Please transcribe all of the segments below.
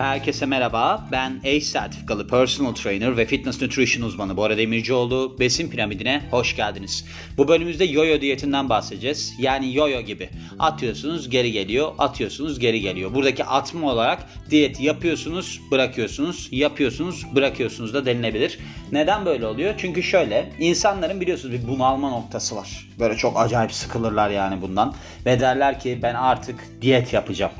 Herkese merhaba. Ben ACE sertifikalı personal trainer ve fitness nutrition uzmanı Bora Demircioğlu. Besin piramidine hoş geldiniz. Bu bölümümüzde yoyo diyetinden bahsedeceğiz. Yani yoyo gibi. Atıyorsunuz geri geliyor, atıyorsunuz geri geliyor. Buradaki atma olarak diyet yapıyorsunuz, bırakıyorsunuz, yapıyorsunuz, bırakıyorsunuz da denilebilir. Neden böyle oluyor? Çünkü şöyle, insanların biliyorsunuz bir bunalma noktası var. Böyle çok acayip sıkılırlar yani bundan. Ve derler ki ben artık diyet yapacağım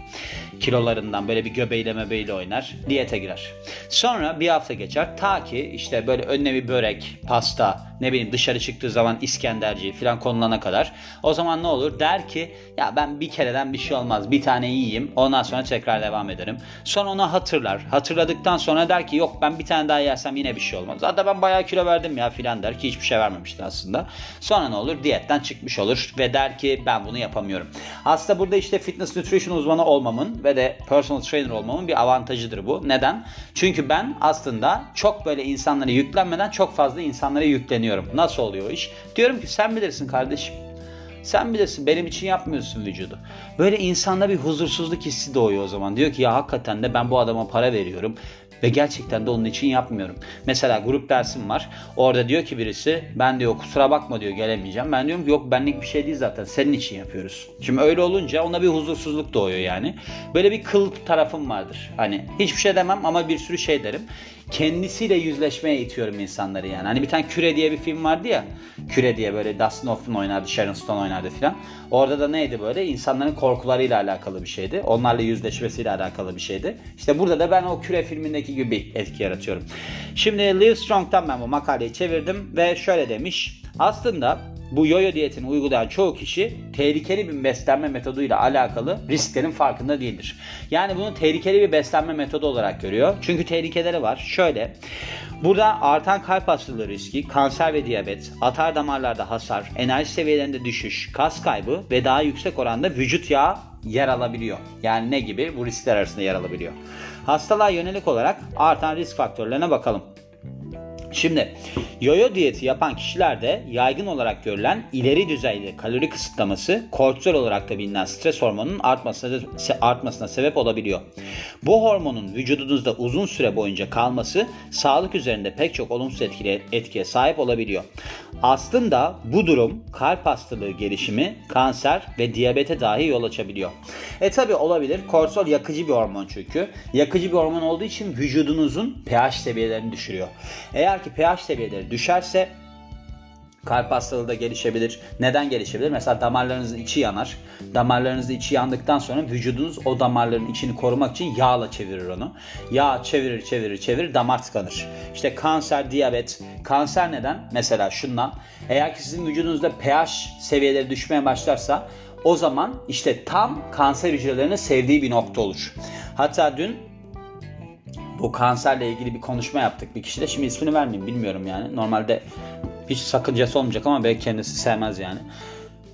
kilolarından böyle bir göbeğiyle mebeğiyle oynar. Diyete girer. Sonra bir hafta geçer. Ta ki işte böyle önüne bir börek, pasta, ne bileyim dışarı çıktığı zaman İskenderci falan konulana kadar. O zaman ne olur? Der ki ya ben bir kereden bir şey olmaz. Bir tane yiyeyim. Ondan sonra tekrar devam ederim. Sonra onu hatırlar. Hatırladıktan sonra der ki yok ben bir tane daha yersem yine bir şey olmaz. Zaten ben bayağı kilo verdim ya filan der ki hiçbir şey vermemiştir aslında. Sonra ne olur? Diyetten çıkmış olur ve der ki ben bunu yapamıyorum. Aslında burada işte fitness nutrition uzmanı olmamın ve de personal trainer olmamın bir avantajıdır bu. Neden? Çünkü ben aslında çok böyle insanlara yüklenmeden çok fazla insanlara yükleniyorum. Nasıl oluyor o iş? Diyorum ki sen bilirsin kardeşim. Sen bilirsin benim için yapmıyorsun vücudu. Böyle insanda bir huzursuzluk hissi doğuyor o zaman. Diyor ki ya hakikaten de ben bu adama para veriyorum. Ve gerçekten de onun için yapmıyorum. Mesela grup dersim var. Orada diyor ki birisi ben diyor kusura bakma diyor gelemeyeceğim. Ben diyorum ki yok benlik bir şey değil zaten senin için yapıyoruz. Şimdi öyle olunca ona bir huzursuzluk doğuyor yani. Böyle bir kıl tarafım vardır. Hani hiçbir şey demem ama bir sürü şey derim kendisiyle yüzleşmeye itiyorum insanları yani. Hani bir tane Küre diye bir film vardı ya. Küre diye böyle Dustin Hoffman oynardı, Sharon Stone oynardı filan. Orada da neydi böyle? İnsanların korkularıyla alakalı bir şeydi. Onlarla yüzleşmesiyle alakalı bir şeydi. İşte burada da ben o Küre filmindeki gibi bir etki yaratıyorum. Şimdi Liv Strong'dan ben bu makaleyi çevirdim ve şöyle demiş. Aslında bu yoyo diyetini uygulayan çoğu kişi tehlikeli bir beslenme metoduyla alakalı risklerin farkında değildir. Yani bunu tehlikeli bir beslenme metodu olarak görüyor. Çünkü tehlikeleri var. Şöyle Burada artan kalp hastalığı riski, kanser ve diyabet, atar damarlarda hasar, enerji seviyelerinde düşüş, kas kaybı ve daha yüksek oranda vücut yağı yer alabiliyor. Yani ne gibi? Bu riskler arasında yer alabiliyor. Hastalığa yönelik olarak artan risk faktörlerine bakalım. Şimdi yoyo diyeti yapan kişilerde yaygın olarak görülen ileri düzeyde kalori kısıtlaması kortizol olarak da bilinen stres hormonunun artmasına, artmasına sebep olabiliyor. Bu hormonun vücudunuzda uzun süre boyunca kalması sağlık üzerinde pek çok olumsuz etkili, etkiye sahip olabiliyor. Aslında bu durum kalp hastalığı gelişimi, kanser ve diyabete dahi yol açabiliyor. E tabi olabilir. Kortizol yakıcı bir hormon çünkü. Yakıcı bir hormon olduğu için vücudunuzun pH seviyelerini düşürüyor. Eğer ki pH seviyeleri düşerse kalp hastalığı da gelişebilir. Neden gelişebilir? Mesela damarlarınızın içi yanar. Damarlarınızın içi yandıktan sonra vücudunuz o damarların içini korumak için yağla çevirir onu. Yağ çevirir çevirir çevirir damar tıkanır. İşte kanser, diyabet. Kanser neden? Mesela şundan. Eğer ki sizin vücudunuzda pH seviyeleri düşmeye başlarsa o zaman işte tam kanser hücrelerinin sevdiği bir nokta olur. Hatta dün bu kanserle ilgili bir konuşma yaptık bir kişiyle. Şimdi ismini vermeyeyim bilmiyorum yani. Normalde hiç sakıncası olmayacak ama belki kendisi sevmez yani.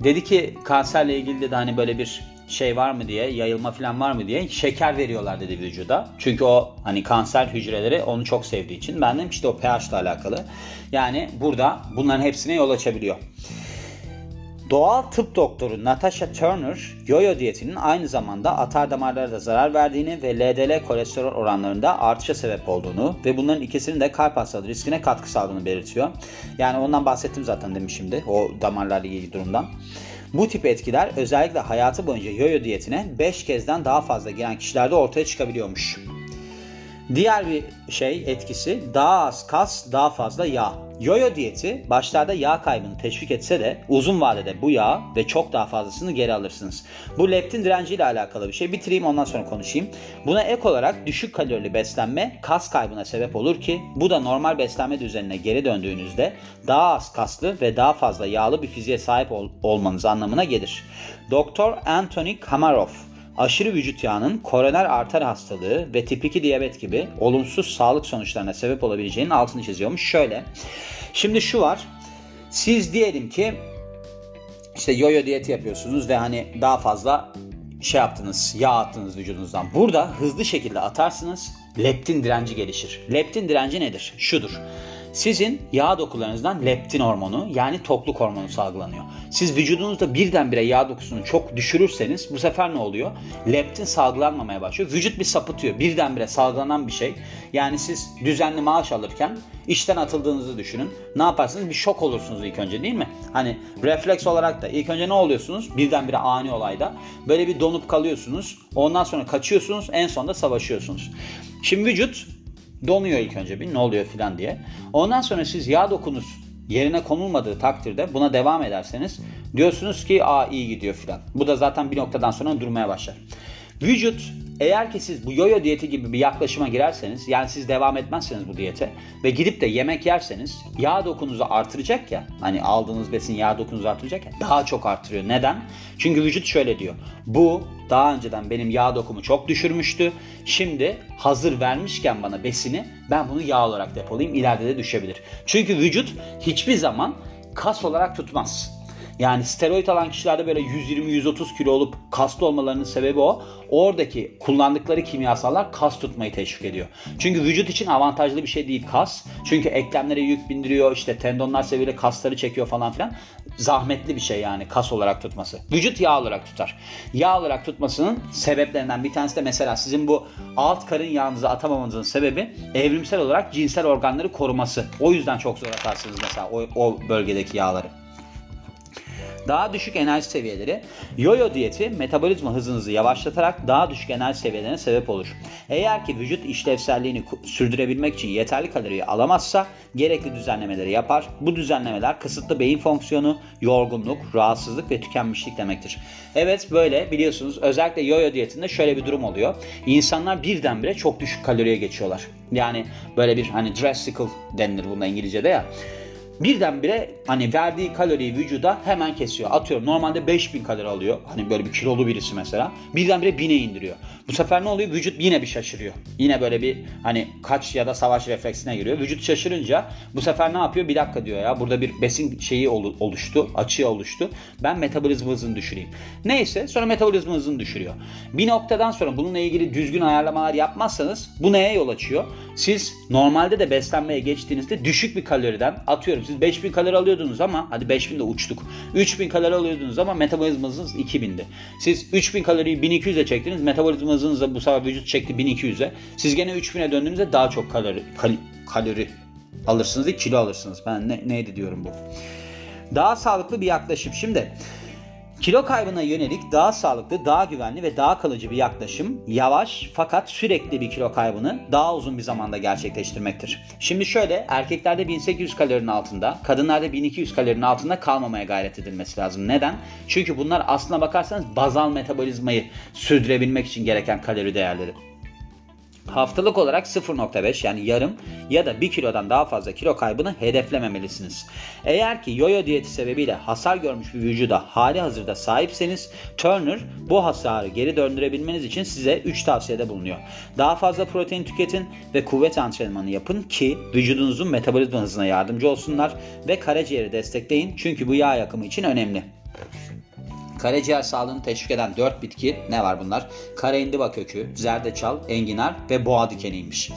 Dedi ki kanserle ilgili de hani böyle bir şey var mı diye, yayılma falan var mı diye şeker veriyorlar dedi vücuda. Çünkü o hani kanser hücreleri onu çok sevdiği için. Ben dedim işte o pH ile alakalı. Yani burada bunların hepsine yol açabiliyor. Doğal tıp doktoru Natasha Turner, yoyo diyetinin aynı zamanda atar damarlara da zarar verdiğini ve LDL kolesterol oranlarında artışa sebep olduğunu ve bunların ikisinin de kalp hastalığı riskine katkı sağladığını belirtiyor. Yani ondan bahsettim zaten demişimdi o damarlarla ilgili durumdan. Bu tip etkiler özellikle hayatı boyunca yoyo diyetine 5 kezden daha fazla giren kişilerde ortaya çıkabiliyormuş. Diğer bir şey etkisi daha az kas, daha fazla yağ. Yoyo diyeti başlarda yağ kaybını teşvik etse de uzun vadede bu yağ ve çok daha fazlasını geri alırsınız. Bu leptin direnciyle alakalı bir şey. Bitireyim ondan sonra konuşayım. Buna ek olarak düşük kalorili beslenme kas kaybına sebep olur ki bu da normal beslenme düzenine geri döndüğünüzde daha az kaslı ve daha fazla yağlı bir fiziğe sahip ol- olmanız anlamına gelir. Doktor Anthony Kamarov aşırı vücut yağının koroner arter hastalığı ve tip 2 diyabet gibi olumsuz sağlık sonuçlarına sebep olabileceğinin altını çiziyormuş. Şöyle, şimdi şu var, siz diyelim ki işte yoyo diyeti yapıyorsunuz ve hani daha fazla şey yaptınız, yağ attınız vücudunuzdan. Burada hızlı şekilde atarsınız, leptin direnci gelişir. Leptin direnci nedir? Şudur. Sizin yağ dokularınızdan leptin hormonu yani tokluk hormonu salgılanıyor. Siz vücudunuzda birdenbire yağ dokusunu çok düşürürseniz bu sefer ne oluyor? Leptin salgılanmamaya başlıyor. Vücut bir sapıtıyor. Birdenbire salgılanan bir şey. Yani siz düzenli maaş alırken işten atıldığınızı düşünün. Ne yaparsınız? Bir şok olursunuz ilk önce değil mi? Hani refleks olarak da ilk önce ne oluyorsunuz? Birdenbire ani olayda. Böyle bir donup kalıyorsunuz. Ondan sonra kaçıyorsunuz. En sonunda savaşıyorsunuz. Şimdi vücut donuyor ilk önce bir ne oluyor filan diye. Ondan sonra siz yağ dokunuz yerine konulmadığı takdirde buna devam ederseniz diyorsunuz ki aa iyi gidiyor filan. Bu da zaten bir noktadan sonra durmaya başlar. Vücut eğer ki siz bu yoyo diyeti gibi bir yaklaşıma girerseniz yani siz devam etmezseniz bu diyete ve gidip de yemek yerseniz yağ dokunuzu artıracak ya hani aldığınız besin yağ dokunuzu artıracak ya daha çok artırıyor. Neden? Çünkü vücut şöyle diyor. Bu daha önceden benim yağ dokumu çok düşürmüştü. Şimdi hazır vermişken bana besini ben bunu yağ olarak depolayayım ileride de düşebilir. Çünkü vücut hiçbir zaman kas olarak tutmaz. Yani steroid alan kişilerde böyle 120-130 kilo olup kaslı olmalarının sebebi o. Oradaki kullandıkları kimyasallar kas tutmayı teşvik ediyor. Çünkü vücut için avantajlı bir şey değil kas. Çünkü eklemlere yük bindiriyor, işte tendonlar sebebiyle kasları çekiyor falan filan. Zahmetli bir şey yani kas olarak tutması. Vücut yağ olarak tutar. Yağ olarak tutmasının sebeplerinden bir tanesi de mesela sizin bu alt karın yağınızı atamamanızın sebebi evrimsel olarak cinsel organları koruması. O yüzden çok zor atarsınız mesela o, o bölgedeki yağları. Daha düşük enerji seviyeleri yoyo diyeti metabolizma hızınızı yavaşlatarak daha düşük enerji seviyelerine sebep olur. Eğer ki vücut işlevselliğini sürdürebilmek için yeterli kaloriyi alamazsa gerekli düzenlemeleri yapar. Bu düzenlemeler kısıtlı beyin fonksiyonu, yorgunluk, rahatsızlık ve tükenmişlik demektir. Evet böyle biliyorsunuz özellikle yoyo diyetinde şöyle bir durum oluyor. İnsanlar birdenbire çok düşük kaloriye geçiyorlar. Yani böyle bir hani drastical denilir buna İngilizce'de ya birdenbire hani verdiği kaloriyi vücuda hemen kesiyor. Atıyorum normalde 5000 kalori alıyor. Hani böyle bir kilolu birisi mesela. Birdenbire 1000'e indiriyor. Bu sefer ne oluyor? Vücut yine bir şaşırıyor. Yine böyle bir hani kaç ya da savaş refleksine giriyor. Vücut şaşırınca bu sefer ne yapıyor? Bir dakika diyor ya burada bir besin şeyi oluştu. Açığı oluştu. Ben metabolizma hızını düşüreyim. Neyse sonra metabolizma hızını düşürüyor. Bir noktadan sonra bununla ilgili düzgün ayarlamalar yapmazsanız bu neye yol açıyor? Siz normalde de beslenmeye geçtiğinizde düşük bir kaloriden atıyorum siz 5000 kalori alıyordunuz ama hadi 5000 de uçtuk. 3000 kalori alıyordunuz ama metabolizmanız 2000'di. Siz 3000 kaloriyi 1200'e çektiniz. Metabolizmanız da bu sefer vücut çekti 1200'e. Siz gene 3000'e döndüğünüzde daha çok kalori kal, kalori alırsınız değil kilo alırsınız. Ben ne, neydi diyorum bu. Daha sağlıklı bir yaklaşım. Şimdi Kilo kaybına yönelik daha sağlıklı, daha güvenli ve daha kalıcı bir yaklaşım yavaş fakat sürekli bir kilo kaybını daha uzun bir zamanda gerçekleştirmektir. Şimdi şöyle erkeklerde 1800 kalorinin altında, kadınlarda 1200 kalorinin altında kalmamaya gayret edilmesi lazım. Neden? Çünkü bunlar aslına bakarsanız bazal metabolizmayı sürdürebilmek için gereken kalori değerleri. Haftalık olarak 0.5 yani yarım ya da 1 kilodan daha fazla kilo kaybını hedeflememelisiniz. Eğer ki yoyo diyeti sebebiyle hasar görmüş bir vücuda hali hazırda sahipseniz Turner bu hasarı geri döndürebilmeniz için size 3 tavsiyede bulunuyor. Daha fazla protein tüketin ve kuvvet antrenmanı yapın ki vücudunuzun metabolizma hızına yardımcı olsunlar ve karaciğeri destekleyin çünkü bu yağ yakımı için önemli. Karaciğer sağlığını teşvik eden 4 bitki ne var bunlar? Kara kökü, zerdeçal, enginar ve boğa dikeniymiş.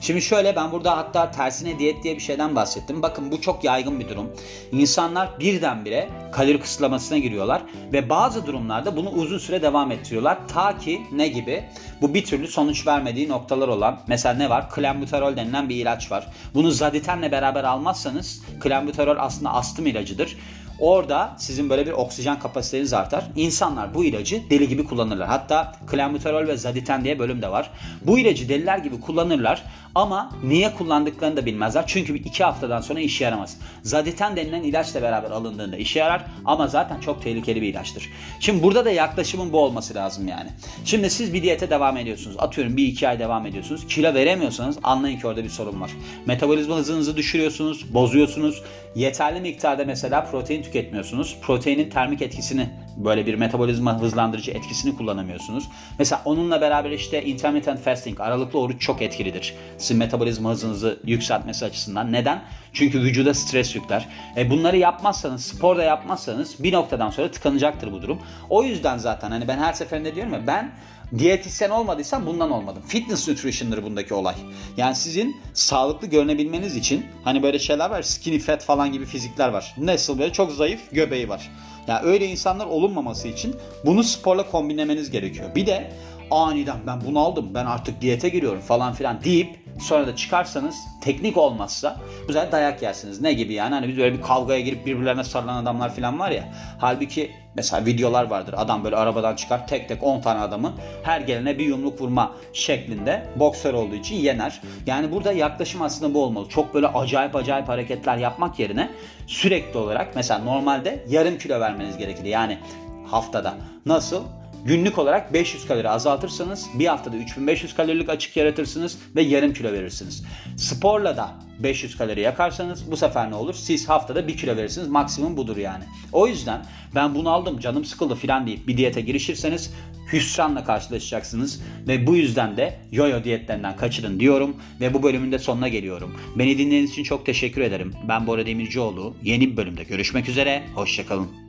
Şimdi şöyle ben burada hatta tersine diyet diye bir şeyden bahsettim. Bakın bu çok yaygın bir durum. İnsanlar birdenbire kalori kısıtlamasına giriyorlar ve bazı durumlarda bunu uzun süre devam ettiriyorlar. Ta ki ne gibi? Bu bir türlü sonuç vermediği noktalar olan mesela ne var? Klembuterol denilen bir ilaç var. Bunu zaditenle beraber almazsanız klembuterol aslında astım ilacıdır. Orada sizin böyle bir oksijen kapasiteniz artar. İnsanlar bu ilacı deli gibi kullanırlar. Hatta klambuterol ve zaditen diye bölüm de var. Bu ilacı deliler gibi kullanırlar ama niye kullandıklarını da bilmezler. Çünkü bir iki haftadan sonra işe yaramaz. Zaditen denilen ilaçla beraber alındığında işe yarar ama zaten çok tehlikeli bir ilaçtır. Şimdi burada da yaklaşımın bu olması lazım yani. Şimdi siz bir diyete devam ediyorsunuz. Atıyorum bir iki ay devam ediyorsunuz. Kilo veremiyorsanız anlayın ki orada bir sorun var. Metabolizma hızınızı düşürüyorsunuz, bozuyorsunuz. Yeterli miktarda mesela protein tüketmiyorsunuz. Proteinin termik etkisini böyle bir metabolizma hızlandırıcı etkisini kullanamıyorsunuz. Mesela onunla beraber işte intermittent fasting, aralıklı oruç çok etkilidir. Sizin metabolizma hızınızı yükseltmesi açısından. Neden? Çünkü vücuda stres yükler. E bunları yapmazsanız, spor da yapmazsanız bir noktadan sonra tıkanacaktır bu durum. O yüzden zaten hani ben her seferinde diyorum ya ben Diyetisyen olmadıysan bundan olmadım. Fitness nutrition'dır bundaki olay. Yani sizin sağlıklı görünebilmeniz için hani böyle şeyler var skinny fat falan gibi fizikler var. Nasıl böyle çok zayıf göbeği var. Yani öyle insanlar olunmaması için bunu sporla kombinlemeniz gerekiyor. Bir de aniden ben bunu aldım ben artık diyete giriyorum falan filan deyip sonra da çıkarsanız teknik olmazsa bu sefer dayak yersiniz. Ne gibi yani hani biz böyle bir kavgaya girip birbirlerine sarılan adamlar falan var ya. Halbuki mesela videolar vardır. Adam böyle arabadan çıkar tek tek 10 tane adamı her gelene bir yumruk vurma şeklinde boksör olduğu için yener. Yani burada yaklaşım aslında bu olmalı. Çok böyle acayip acayip hareketler yapmak yerine sürekli olarak mesela normalde yarım kilo vermeniz gerekir. Yani haftada. Nasıl? Günlük olarak 500 kalori azaltırsanız bir haftada 3500 kalorilik açık yaratırsınız ve yarım kilo verirsiniz. Sporla da 500 kalori yakarsanız bu sefer ne olur? Siz haftada 1 kilo verirsiniz. Maksimum budur yani. O yüzden ben bunu aldım canım sıkıldı filan deyip bir diyete girişirseniz hüsranla karşılaşacaksınız ve bu yüzden de yoyo diyetlerinden kaçırın diyorum ve bu bölümün de sonuna geliyorum. Beni dinlediğiniz için çok teşekkür ederim. Ben Bora Demircioğlu. Yeni bir bölümde görüşmek üzere. Hoşçakalın.